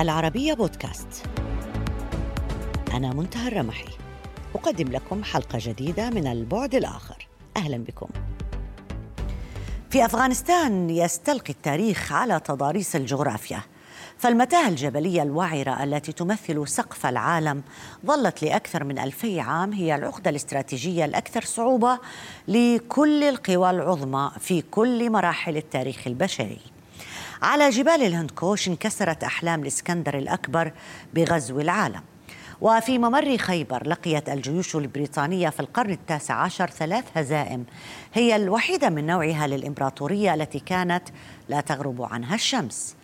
العربية بودكاست. أنا منتهى الرمحي. أقدم لكم حلقة جديدة من البعد الآخر. أهلا بكم. في أفغانستان يستلقي التاريخ على تضاريس الجغرافيا. فالمتاهة الجبلية الوعرة التي تمثل سقف العالم ظلت لأكثر من ألفي عام هي العقدة الاستراتيجية الأكثر صعوبة لكل القوى العظمى في كل مراحل التاريخ البشري. على جبال الهندكوش انكسرت أحلام الإسكندر الأكبر بغزو العالم. وفي ممر خيبر لقيت الجيوش البريطانية في القرن التاسع عشر ثلاث هزائم. هي الوحيدة من نوعها للإمبراطورية التي كانت لا تغرب عنها الشمس.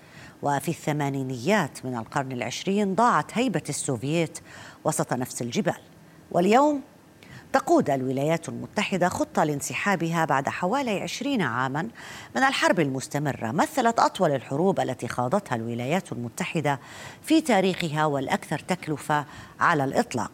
وفي الثمانينيات من القرن العشرين ضاعت هيبة السوفييت وسط نفس الجبال. واليوم تقود الولايات المتحدة خطة لانسحابها بعد حوالي عشرين عاما من الحرب المستمرة. مثلت أطول الحروب التي خاضتها الولايات المتحدة في تاريخها والأكثر تكلفة على الإطلاق.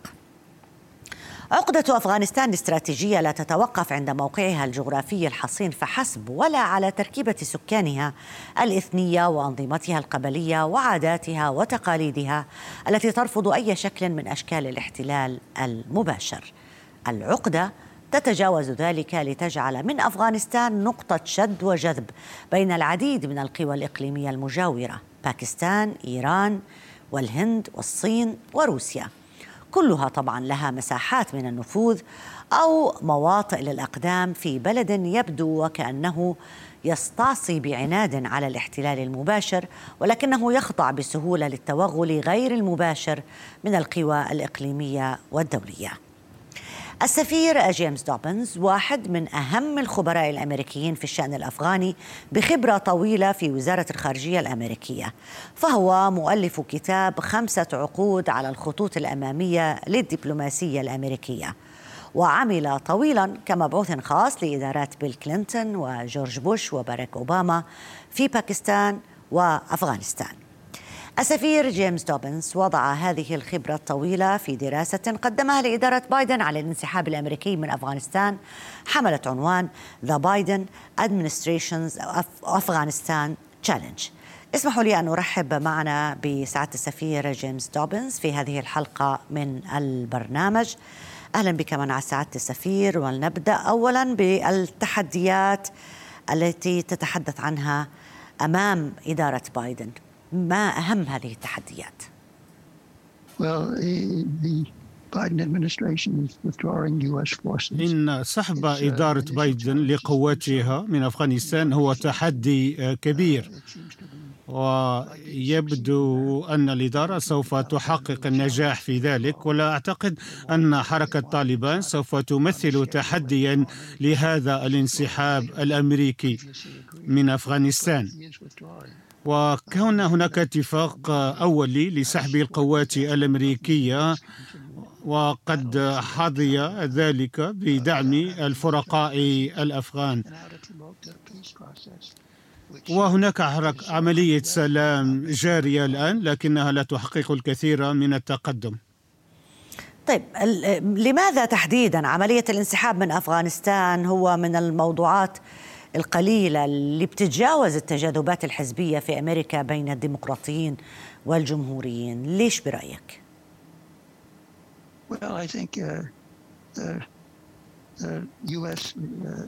عقدة أفغانستان الاستراتيجية لا تتوقف عند موقعها الجغرافي الحصين فحسب ولا على تركيبة سكانها الإثنية وأنظمتها القبلية وعاداتها وتقاليدها التي ترفض أي شكل من أشكال الاحتلال المباشر. العقدة تتجاوز ذلك لتجعل من أفغانستان نقطة شد وجذب بين العديد من القوى الإقليمية المجاورة باكستان إيران والهند والصين وروسيا. كلها طبعا لها مساحات من النفوذ أو مواطئ للأقدام في بلد يبدو وكأنه يستعصي بعناد على الاحتلال المباشر ولكنه يخضع بسهولة للتوغل غير المباشر من القوى الإقليمية والدولية. السفير جيمس دوبنز واحد من أهم الخبراء الأمريكيين في الشأن الأفغاني بخبرة طويلة في وزارة الخارجية الأمريكية. فهو مؤلف كتاب خمسة عقود على الخطوط الأمامية للدبلوماسية الأمريكية. وعمل طويلا كمبعوث خاص لإدارات بيل كلينتون وجورج بوش وباراك أوباما في باكستان وأفغانستان. السفير جيمس دوبنز وضع هذه الخبرة الطويلة في دراسة قدمها لإدارة بايدن على الانسحاب الأمريكي من أفغانستان حملت عنوان The Biden Administration's Afghanistan Challenge. اسمحوا لي أن أرحب معنا بسعادة السفير جيمس دوبنز في هذه الحلقة من البرنامج. أهلا بك مع سعادة السفير ولنبدأ أولا بالتحديات التي تتحدث عنها أمام إدارة بايدن. ما أهم هذه التحديات؟ إن سحب إدارة بايدن لقواتها من أفغانستان هو تحدي كبير. ويبدو أن الإدارة سوف تحقق النجاح في ذلك ولا أعتقد أن حركة طالبان سوف تمثل تحديا لهذا الانسحاب الأمريكي من أفغانستان. وكان هناك اتفاق أولي لسحب القوات الأمريكية وقد حظي ذلك بدعم الفرقاء الأفغان. وهناك عملية سلام جارية الآن لكنها لا تحقق الكثير من التقدم. طيب لماذا تحديدا عملية الانسحاب من أفغانستان هو من الموضوعات القليلة اللي بتتجاوز التجاذبات الحزبية في أمريكا بين الديمقراطيين والجمهوريين ليش برأيك؟ Well, I think uh, the, the U.S. Uh,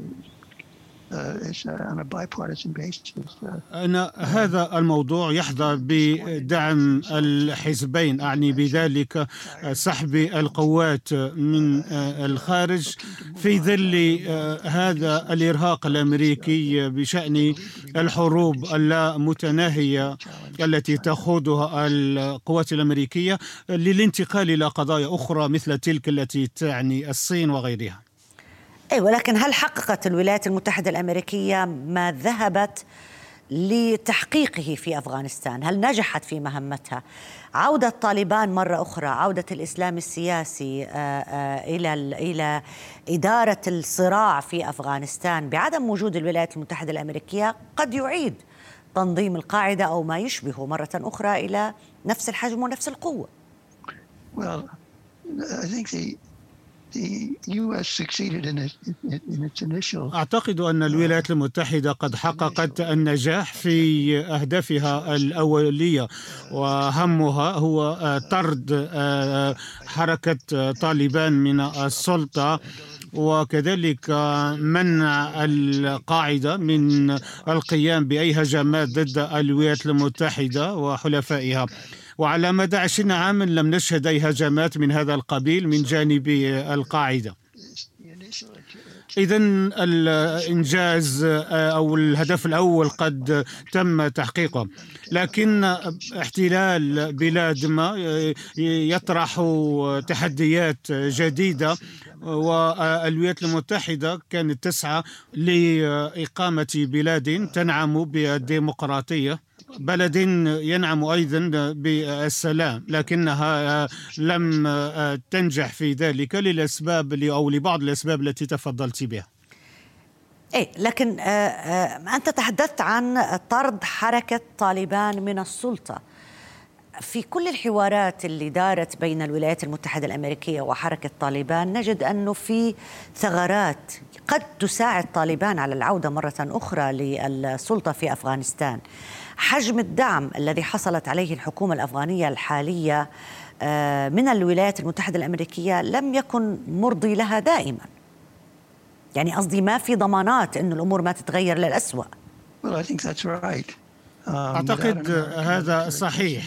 أن هذا الموضوع يحظى بدعم الحزبين أعني بذلك سحب القوات من الخارج في ظل هذا الإرهاق الأمريكي بشأن الحروب اللامتناهية التي تخوضها القوات الأمريكية للانتقال إلى قضايا أخرى مثل تلك التي تعني الصين وغيرها. أي ولكن هل حققت الولايات المتحدة الأمريكية ما ذهبت لتحقيقه في أفغانستان؟ هل نجحت في مهمتها؟ عودة طالبان مرة أخرى عودة الإسلام السياسي آه، آه، إلى إلى إدارة الصراع في أفغانستان بعدم وجود الولايات المتحدة الأمريكية قد يعيد تنظيم القاعدة أو ما يشبه مرة أخرى إلى نفس الحجم ونفس القوة. Well, I think the أعتقد أن الولايات المتحدة قد حققت النجاح في أهدافها الأولية وهمها هو طرد آه، حركة طالبان من السلطة وكذلك منع القاعدة من القيام بأي هجمات ضد الولايات المتحدة وحلفائها. وعلى مدى عشرين عاما لم نشهد أي هجمات من هذا القبيل من جانب القاعدة. إذا الإنجاز أو الهدف الأول قد تم تحقيقه لكن احتلال بلاد ما يطرح تحديات جديدة والولايات المتحدة كانت تسعى لإقامة بلاد تنعم بالديمقراطية. بلد ينعم أيضا بالسلام لكنها لم تنجح في ذلك للأسباب أو لبعض الأسباب التي تفضلت بها. إيه لكن آه، آه، أنت تحدثت عن طرد حركة طالبان من السلطة. في كل الحوارات اللي دارت بين الولايات المتحدة الأمريكية وحركة طالبان نجد انه في ثغرات قد تساعد طالبان على العودة مرة أخرى للسلطة في أفغانستان. حجم الدعم الذي حصلت عليه الحكومة الأفغانية الحالية آه، من الولايات المتحدة الأمريكية لم يكن مرضي لها دائما. يعني قصدي ما في ضمانات انه الأمور ما تتغير للاسوء um, أعتقد هذا صحيح.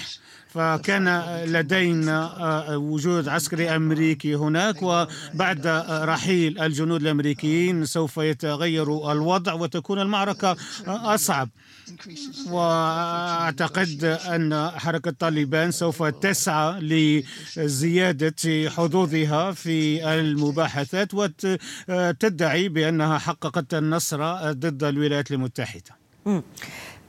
فكان لدينا آه، وجود عسكري أمريكي هناك وبعد رحيل الجنود الأمريكيين سوف يتغير الوضع وتكون المعركة أصعب وأعتقد أن حركة طالبان سوف تسعى لزيادة حظوظها في المباحثات وتدعي بأنها حققت النصر ضد الولايات المتحدة.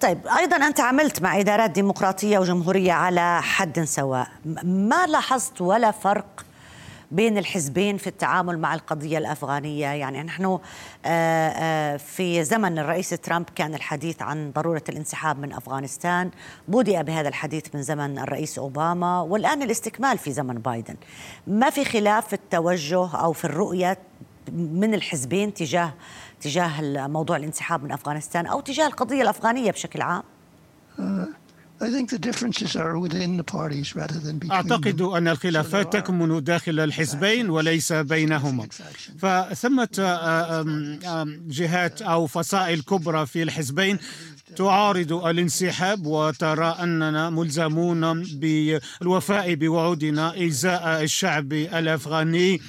طيب أيضا أنت عملت مع إدارات ديمقراطية وجمهورية على حد سواء. ما لاحظت ولا فرق بين الحزبين في التعامل مع القضية الأفغانية؟ يعني نحن آه، آه، في زمن الرئيس ترامب كان الحديث عن ضرورة الانسحاب من أفغانستان. بدأ بهذا الحديث من زمن الرئيس أوباما والآن الاستكمال في زمن بايدن. ما في خلاف في التوجه أو في الرؤية من الحزبين تجاه تجاه موضوع الانسحاب من أفغانستان أو تجاه القضية الأفغانية بشكل عام؟ أعتقد أن الخلافات تكمن داخل الحزبين وليس بينهما. فثمة جهات أو فصائل كبرى في الحزبين تعارض الانسحاب وترى أننا ملزمون بالوفاء بوعودنا إزاء الشعب الأفغاني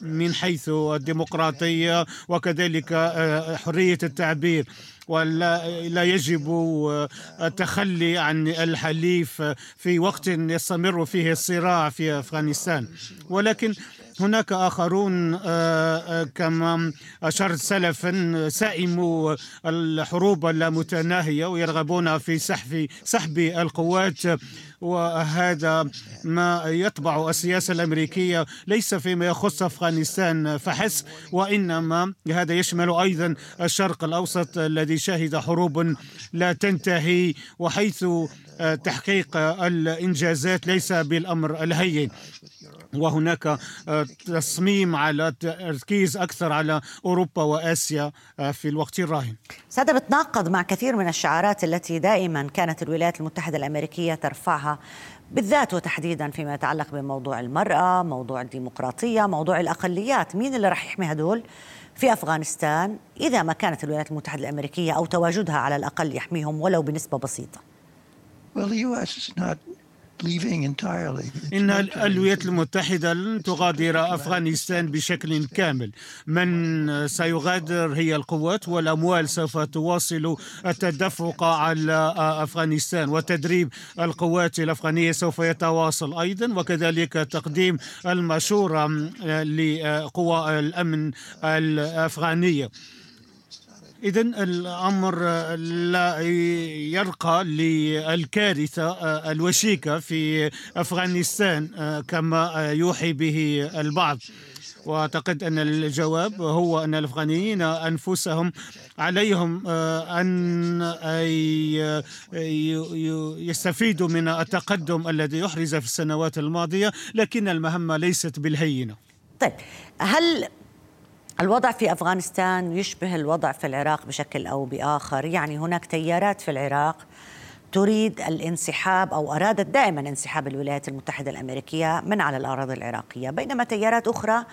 من حيث الديمقراطية وكذلك آه، حرية التعبير. ولا لا يجب التخلي عن الحليف في وقت يستمر فيه الصراع في أفغانستان. ولكن هناك آخرون آه، آه، كما أشرت سلفا سئموا الحروب اللامتناهية ويرغبون في سحب سحب القوات وهذا ما يطبع السياسة الأمريكية. ليس فيما يخص أفغانستان فحسب وإنما هذا يشمل أيضا الشرق الأوسط الذي شهد حروب لا تنتهي وحيث تحقيق الإنجازات ليس بالأمر الهين. وهناك آه، تصميم على تركيز أكثر على أوروبا وآسيا آه، في الوقت الراهن. هذا بتناقض مع كثير من الشعارات التي دائما كانت الولايات المتحدة الأمريكية ترفعها بالذات وتحديدا فيما يتعلق بموضوع المرأة موضوع الديمقراطية موضوع الأقليات. مين اللي راح يحمي هدول في أفغانستان. إذا ما كانت الولايات المتحدة الأمريكية أو تواجدها على الأقل يحميهم ولو بنسبة بسيطة. Well, the U.S. is not إن الولايات المتحدة لن تغادر أفغانستان بشكل كامل. من سيغادر هي القوات والأموال سوف تواصل التدفق على أفغانستان. وتدريب القوات الأفغانية سوف يتواصل أيضا وكذلك تقديم المشورة لقوى الأمن الأفغانية. إذا الأمر لا يرقى للكارثة الوشيكة في أفغانستان كما يوحي به البعض. وأعتقد أن الجواب هو أن الأفغانيين أنفسهم عليهم أن يستفيدوا من التقدم الذي يحرز في السنوات الماضية لكن المهمة ليست بالهينة. طيب هل الوضع في أفغانستان يشبه الوضع في العراق بشكل أو بآخر، يعني هناك تيارات في العراق تريد الانسحاب أو أرادت دائما انسحاب الولايات المتحدة الأمريكية من على الأراضي العراقية، بينما تيارات أخرى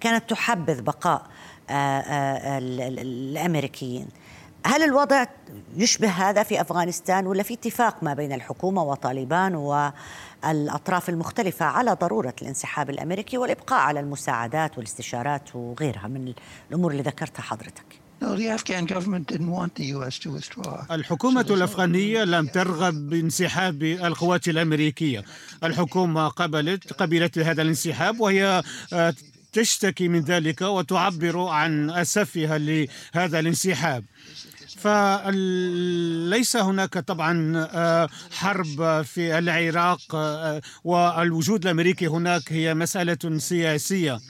كانت تحبذ بقاء آه، آه، الأمريكيين. هل الوضع يشبه هذا في أفغانستان ولا في اتفاق ما بين الحكومة وطالبان والأطراف المختلفة على ضرورة الانسحاب الأمريكي والإبقاء على المساعدات والاستشارات وغيرها من الأمور اللي ذكرتها حضرتك؟ الحكومة الأفغانية لم ترغب بانسحاب القوات الأمريكية. الحكومة قبلت قبلت هذا الانسحاب وهي آه، تشتكي من ذلك وتعبر عن أسفها لهذا الانسحاب. فليس هناك طبعا آه، حرب في العراق آه، والوجود الأمريكي هناك هي مسألة سياسية.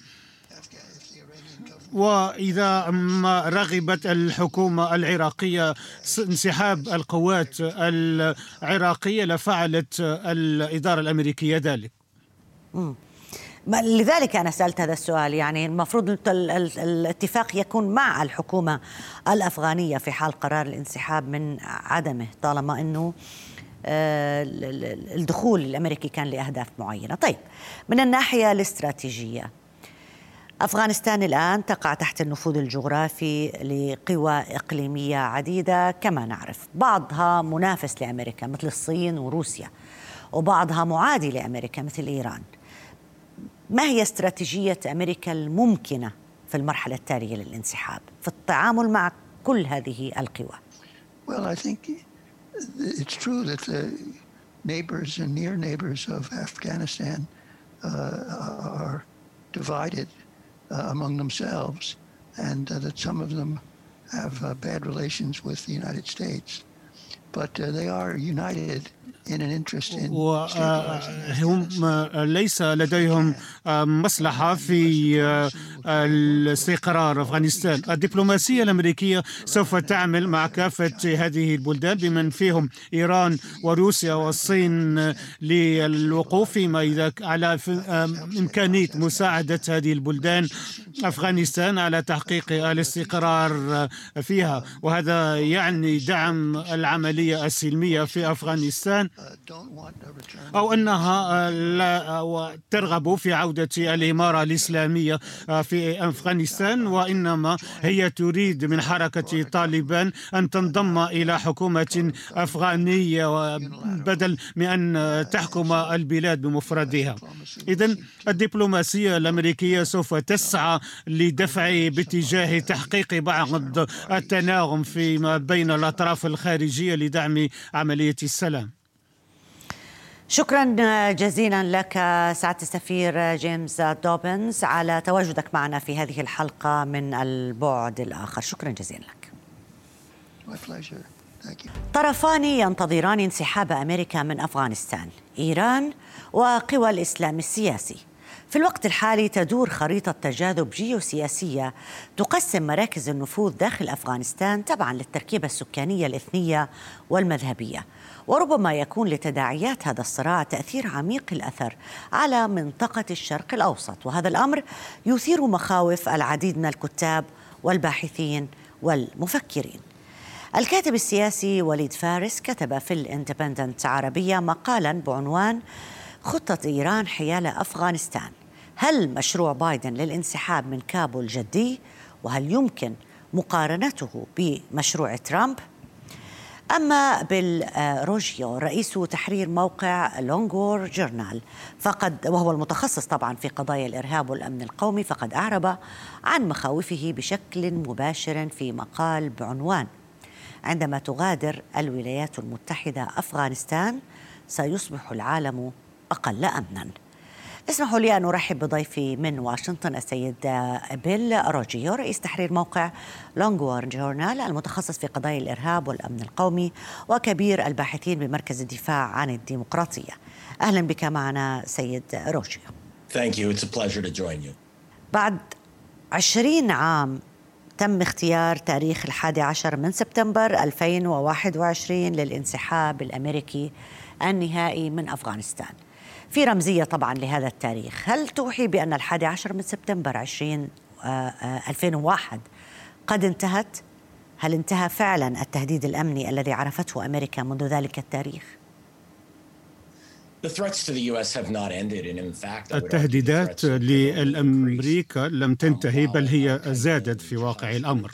وإذا ما رغبت الحكومة العراقية انسحاب القوات العراقية لفعلت الإدارة الأمريكية ذلك. لذلك أنا سألت هذا السؤال. يعني المفروض الاتفاق يكون مع الحكومة الأفغانية في حال قرار الانسحاب من عدمه طالما أنه آه، الدخول الأمريكي كان لأهداف معينة. طيب من الناحية الاستراتيجية أفغانستان الآن تقع تحت النفوذ الجغرافي لقوى إقليمية عديدة. كما نعرف بعضها منافس لأمريكا مثل الصين وروسيا وبعضها معادي لأمريكا مثل إيران. ما هي استراتيجية أمريكا الممكنة في المرحلة التالية للانسحاب في التعامل مع كل هذه القوى Well, I think it's true that the neighbors and near neighbors of Afghanistan uh, are divided uh, among themselves and uh, that some of them have uh, bad relations with the United States. But uh, they are united وهم ليس لديهم مصلحة في الاستقرار أفغانستان. الدبلوماسية الأمرريكية سوف تعمل مع كافة هذه البلدان بمن فيهم إيران وروسيا والصين للوقوف فيما إذا على إمكانية مساعدة هذه البلدان أفغانستان على تحقيق الاستقرار فيها. وهذا يعني دعم العملية السلمية في أفغانستان. أو أنها لا ترغب في عودة الإمارة الإسلامية في أفغانستان وإنما هي تريد من حركة طالبان أن تنضم إلى حكومة أفغانية بدل من أن تحكم البلاد بمفردها. إذا الدبلوماسية الأمريكية سوف تسعى لدفع باتجاه تحقيق بعض التناغم فيما بين الأطراف الخارجية لدعم عملية السلام. شكرا جزيلا لك سعادة السفير جيمس دوبنز على تواجدك معنا في هذه الحلقة من البعد الآخر. شكرا جزيلا لك. طرفان ينتظران انسحاب أمريكا من أفغانستان إيران وقوى الإسلام السياسي. في الوقت الحالي تدور خريطة تجاذب جيوسياسية تقسم مراكز النفوذ داخل أفغانستان تبعا للتركيبة السكانية الإثنية والمذهبية. وربما يكون لتداعيات هذا الصراع تأثير عميق الأثر على منطقة الشرق الأوسط. وهذا الأمر يثير مخاوف العديد من الكتاب والباحثين والمفكرين. الكاتب السياسي وليد فارس كتب في الإندبندنت عربية مقالا بعنوان خطة إيران حيال أفغانستان هل مشروع بايدن للانسحاب من كابول جدي؟ وهل يمكن مقارنته بمشروع ترامب؟ أما بالروجيو رئيس تحرير موقع لونغور جورنال فقد وهو المتخصص طبعا في قضايا الإرهاب والأمن القومي فقد أعرب عن مخاوفه بشكل مباشر في مقال بعنوان عندما تغادر الولايات المتحدة أفغانستان سيصبح العالم أقل أمنا. اسمحوا لي أن أرحب بضيفي من واشنطن السيد بيل روجيو رئيس تحرير موقع لونغوار جورنال المتخصص في قضايا الإرهاب والأمن القومي وكبير الباحثين بمركز الدفاع عن الديمقراطية أهلا بك معنا سيد روجيو Thank you. It's a pleasure to join you. بعد عشرين عام تم اختيار تاريخ الحادي عشر من سبتمبر 2021 للانسحاب الأمريكي النهائي من أفغانستان في رمزية طبعا لهذا التاريخ هل توحي بأن الحادي عشر من سبتمبر 20 2001 قد انتهت؟ هل انتهى فعلا التهديد الأمني الذي عرفته أمريكا منذ ذلك التاريخ؟ التهديدات للأمريكا لم تنتهي بل هي زادت في واقع الأمر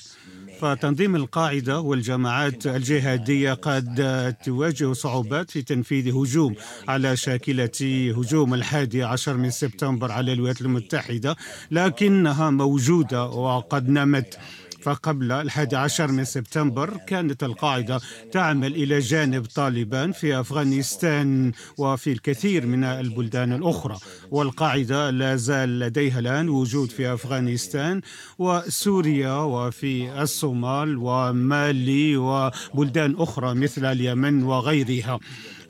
فتنظيم القاعدة والجماعات الجهادية قد تواجه صعوبات في تنفيذ هجوم على شاكلة هجوم الحادي عشر من سبتمبر على الولايات المتحدة لكنها موجودة وقد نمت. فقبل الحادي عشر من سبتمبر كانت القاعدة تعمل إلى جانب طالبان في أفغانستان وفي الكثير من البلدان الأخرى. والقاعدة لا زال لديها الآن وجود في أفغانستان وسوريا وفي الصومال ومالي وبلدان أخرى مثل اليمن وغيرها.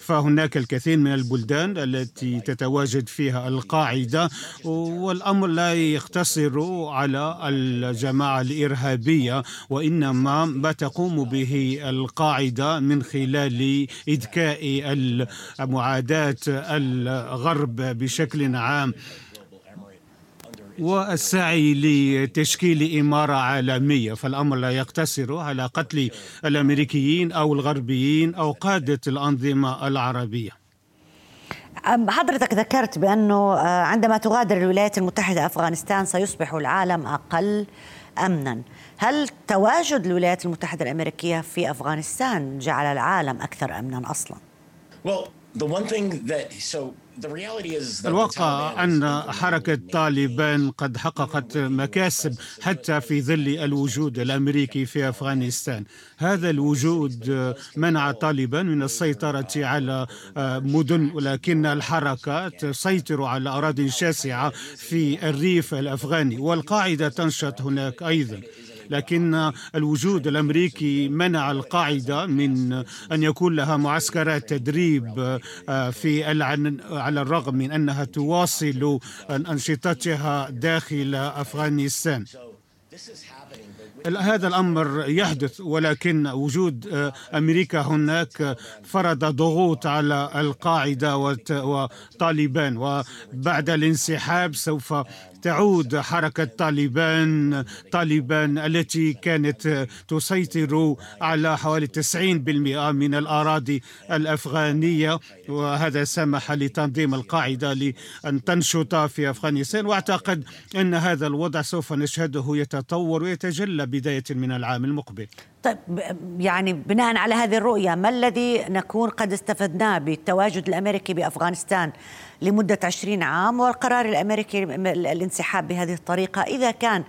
فهناك الكثير من البلدان التي تتواجد فيها القاعدة والأمر لا يقتصر على الجماعة الإرهابية وإنما ما تقوم به القاعدة من خلال اذكاء المعاداة الغرب بشكل عام. والسعي لتشكيل إمارة عالمية فالأمر لا يقتصر على قتل الأمريكيين أو الغربيين أو قادة الأنظمة العربية. حضرتك ذكرت بأنه آه، عندما تغادر الولايات المتحدة أفغانستان سيصبح العالم أقل أمنا. هل تواجد الولايات المتحدة الأمريكية في أفغانستان جعل العالم أكثر أمنا أصلا؟ Well, the one thing that so الواقع أن حركة طالبان قد حققت مكاسب حتى في ظل الوجود الأمريكي في أفغانستان. هذا الوجود منع طالبان من السيطرة على مدن ولكن الحركة تسيطر على أراضي شاسعة في الريف الأفغاني والقاعدة تنشط هناك أيضا. لكن الوجود الأمريكي منع القاعدة من أن يكون لها معسكرات تدريب آه، في على الرغم من أنها تواصل أنشطتها داخل أفغانستان. هذا الأمر يحدث ولكن وجود آه، أمريكا هناك فرض ضغوط على القاعدة وطالبان وبعد الانسحاب سوف تعود حركة طالبان طالبان التي كانت تسيطر على حوالي 90% من الأراضي الأفغانية وهذا سمح لتنظيم القاعدة لأن تنشط في أفغانستان. وأعتقد أن هذا الوضع سوف نشهده يتطور ويتجلى بداية من العام المقبل. طيب يعني بناء على هذه الرؤية ما الذي نكون قد استفدناه بالتواجد الأمريكي بأفغانستان لمدة عشرين عام والقرار الأمريكي الانسحاب بهذه الطريقة؟ إذا كان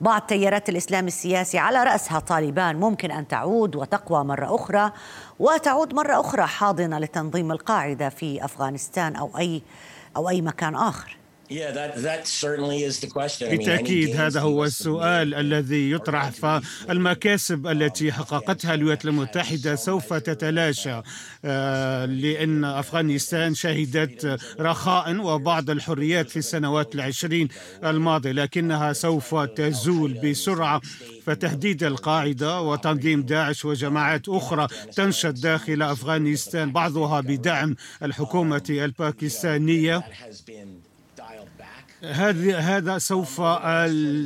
بعض تيارات الإسلام السياسي على رأسها طالبان ممكن أن تعود وتقوى مرة أخرى وتعود مرة أخرى حاضنة لتنظيم القاعدة في أفغانستان أو أي أو أي مكان آخر. بالتأكيد هذا هو السؤال الذي يطرح فالمكاسب التي حققتها الولايات المتحدة سوف تتلاشى. آه، لأن أفغانستان شهدت رخاء وبعض الحريات في السنوات العشرين الماضية لكنها سوف تزول بسرعة. فتهديد القاعدة وتنظيم داعش وجماعات أخرى تنشط داخل أفغانستان بعضها بدعم الحكومة الباكستانية. هذا هذا سوف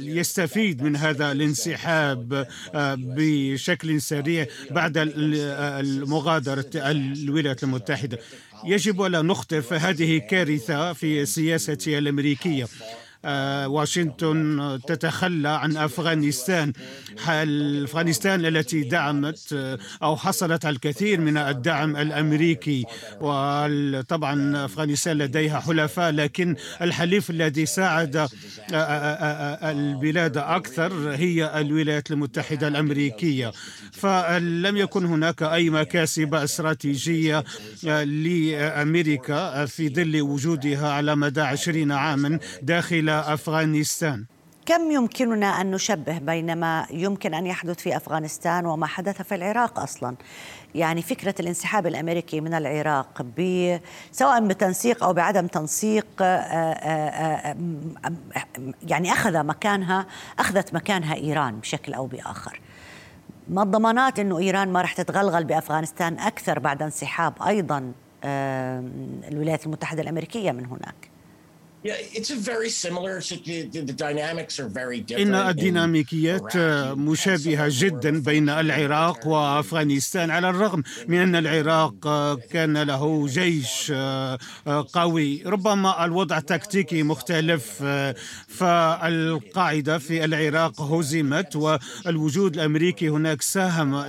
يستفيد من هذا الانسحاب آه، بشكل سريع بعد المغادرة الولايات المتحدة. يجب ألا نخطف هذه كارثة في السياسة الأمريكية. آه، واشنطن تتخلى عن أفغانستان. أفغانستان التي دعمت آه، أو حصلت على الكثير من الدعم الأمريكي. وطبعا أفغانستان لديها حلفاء لكن الحليف الذي ساعد آه، البلاد أكثر هي الولايات المتحدة الأمريكية. فلم يكن هناك أي مكاسب استراتيجية لأمريكا في ظل وجودها على مدى عشرين عاما داخل أفغانستان. كم يمكننا أن نشبه بين ما يمكن أن يحدث في أفغانستان وما حدث في العراق أصلا؟ يعني فكرة الانسحاب الأمريكي من العراق سواء بتنسيق أو بعدم تنسيق آه، آه، آه، يعني أخذ مكانها أخذت مكانها إيران بشكل أو بآخر. ما الضمانات أنه إيران ما رح تتغلغل بأفغانستان أكثر بعد انسحاب أيضا الولايات المتحدة الأمريكية من هناك؟ إن الديناميكيات مشابهة جدا بين العراق وأفغانستان على الرغم من أن العراق كان له جيش قوي. ربما الوضع التكتيكي مختلف فالقاعدة في العراق هزمت والوجود الأمريكي هناك ساهم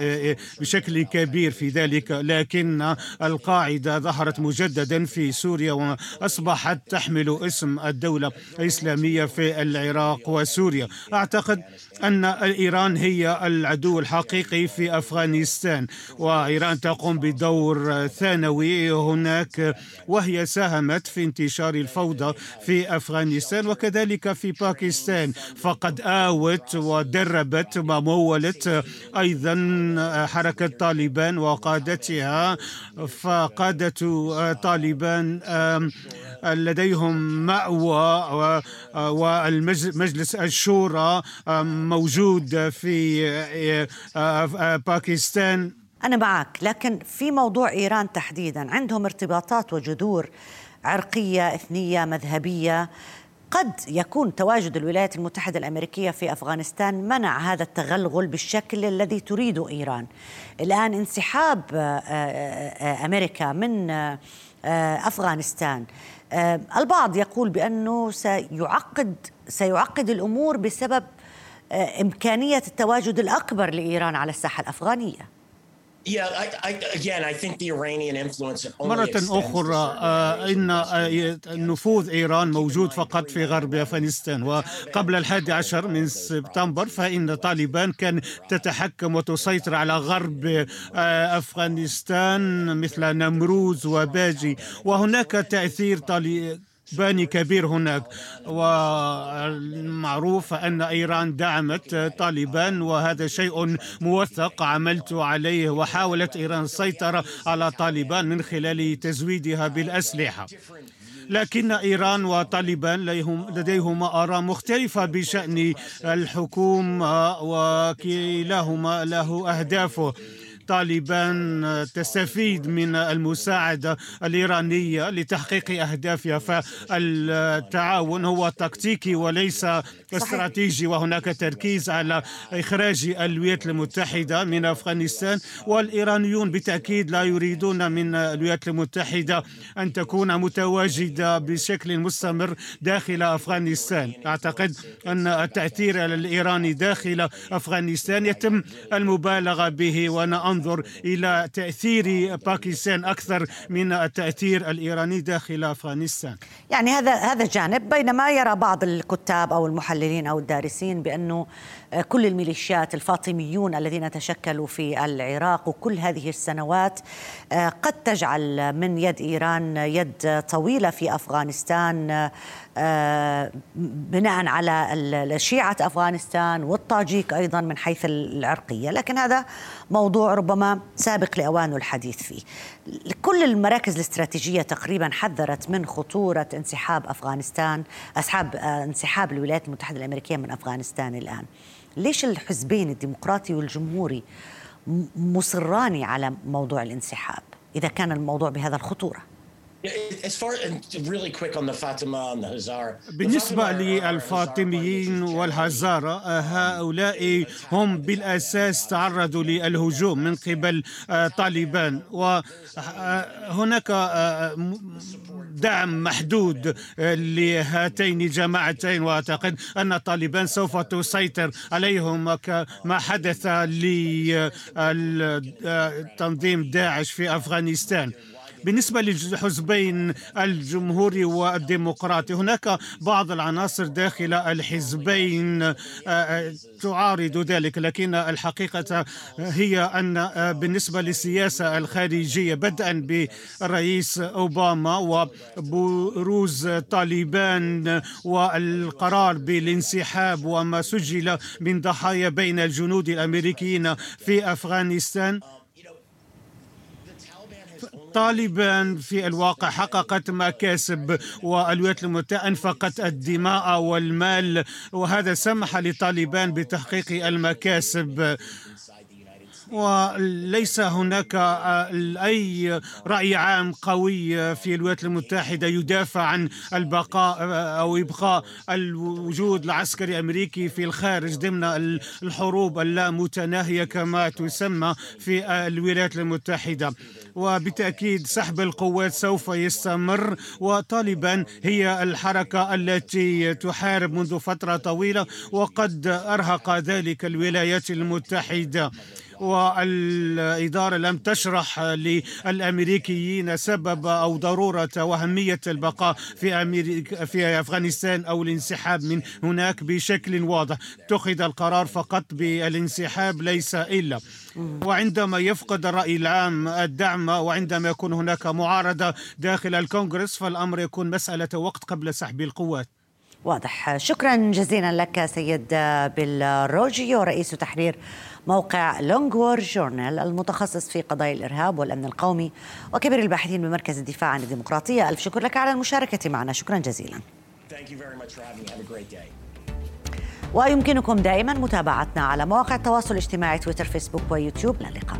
بشكل كبير في ذلك. لكن القاعدة ظهرت مجددا في سوريا وأصبحت تحمل اسم الدولة الإسلامية في العراق وسوريا. أعتقد أن إيران هي العدو الحقيقي في أفغانستان وإيران تقوم بدور ثانوي هناك وهي ساهمت في انتشار الفوضى في أفغانستان وكذلك في باكستان. فقد آوت ودربت ومولت أيضا حركة طالبان وقادتها فقادة طالبان لديهم مأوى والمجلس الشورى موجود في باكستان. أنا معك لكن في موضوع إيران تحديدا. عندهم ارتباطات وجذور عرقية إثنية مذهبية. قد يكون تواجد الولايات المتحدة الأمريكية في أفغانستان منع هذا التغلغل بالشكل الذي تريده إيران. الآن انسحاب أمريكا من أفغانستان. البعض يقول بأنه سيعقد سيعقد الأمور بسبب إمكانية التواجد الأكبر لإيران على الساحة الأفغانية. مرة أخرى آه، إن آه، نفوذ إيران موجود فقط في غرب أفغانستان وقبل الحادي عشر من سبتمبر فإن طالبان كان تتحكم وتسيطر على غرب آه، أفغانستان مثل نمروز وباجي. وهناك تأثير طالبان باني كبير هناك. ومعروف أن إيران دعمت طالبان وهذا شيء موثق عملت عليه وحاولت إيران السيطرة على طالبان من خلال تزويدها بالأسلحة. لكن إيران وطالبان لديهما آراء مختلفة بشأن الحكومة وكلاهما له أهدافه. طالبان تستفيد من المساعدة الإيرانية لتحقيق أهدافها فالتعاون هو تكتيكي وليس استراتيجي وهناك تركيز على إخراج الولايات المتحدة من أفغانستان والإيرانيون. بالتأكيد لا يريدون من الولايات المتحدة أن تكون متواجدة بشكل مستمر داخل أفغانستان. أعتقد أن التأثير الإيراني داخل أفغانستان يتم المبالغة به وأنا أنظر إلى تأثير باكستان أكثر من التأثير الإيراني داخل أفغانستان. يعني هذا هذا جانب بينما يرى بعض الكتاب أو المحللين أو الدارسين بأنه كل الميليشيات الفاطميون الذين تشكلوا في العراق وكل هذه السنوات قد تجعل من يد إيران يد طويلة في أفغانستان بناء على شيعة أفغانستان والطاجيك أيضا من حيث العرقية، لكن هذا موضوع ربما سابق لاوانه الحديث فيه. كل المراكز الاستراتيجية تقريبا حذرت من خطورة انسحاب أفغانستان، أسحاب انسحاب الولايات المتحده الامريكيه من أفغانستان الآن. ليش الحزبين الديمقراطي والجمهوري مصران على موضوع الانسحاب إذا كان الموضوع بهذا بالنسبة للفاطميين والهزارة هؤلاء هم بالأساس تعرضوا للهجوم من قبل طالبان. وهناك دعم محدود لهاتين الجماعتين وأعتقد أن طالبان سوف تسيطر عليهم كما حدث لتنظيم داعش في أفغانستان. بالنسبة للحزبين الجمهوري والديمقراطي هناك بعض العناصر داخل الحزبين آه، آه، تعارض ذلك لكن الحقيقة هي أن آه، بالنسبة للسياسة الخارجية بدءا بالرئيس أوباما وبروز طالبان والقرار بالانسحاب وما سجل من ضحايا بين الجنود الأمريكيين في أفغانستان. طالبان في الواقع حققت مكاسب والولايات المتحدة أنفقت الدماء والمال وهذا سمح لطالبان بتحقيق المكاسب. وليس هناك آه، أي رأي عام قوي في الولايات المتحدة يدافع عن البقاء آه، أو إبقاء الوجود العسكري الأمريكي في الخارج ضمن الحروب اللامتناهية كما تسمى في الولايات المتحدة. وبالتأكيد سحب القوات سوف يستمر وطالبان هي الحركة التي تحارب منذ فترة طويلة وقد أرهق ذلك الولايات المتحدة. والإدارة لم تشرح للأمريكيين سبب أو ضرورة وأهمية البقاء في أمريكا في أفغانستان أو الانسحاب من هناك بشكل واضح. اتخذ القرار فقط بالانسحاب ليس إلا. وعندما يفقد الرأي العام الدعم وعندما يكون هناك معارضة داخل الكونغرس فالأمر يكون مسألة وقت قبل سحب القوات. واضح. شكرا جزيلا لك سيد بالروجيو رئيس تحرير موقع لونغور جورنال المتخصص في قضايا الإرهاب والأمن القومي وكبير الباحثين بمركز الدفاع عن الديمقراطية. ألف شكر لك على المشاركة معنا. شكرا جزيلا. ويمكنكم دائما متابعتنا على مواقع التواصل الاجتماعي تويتر فيسبوك ويوتيوب. للقاء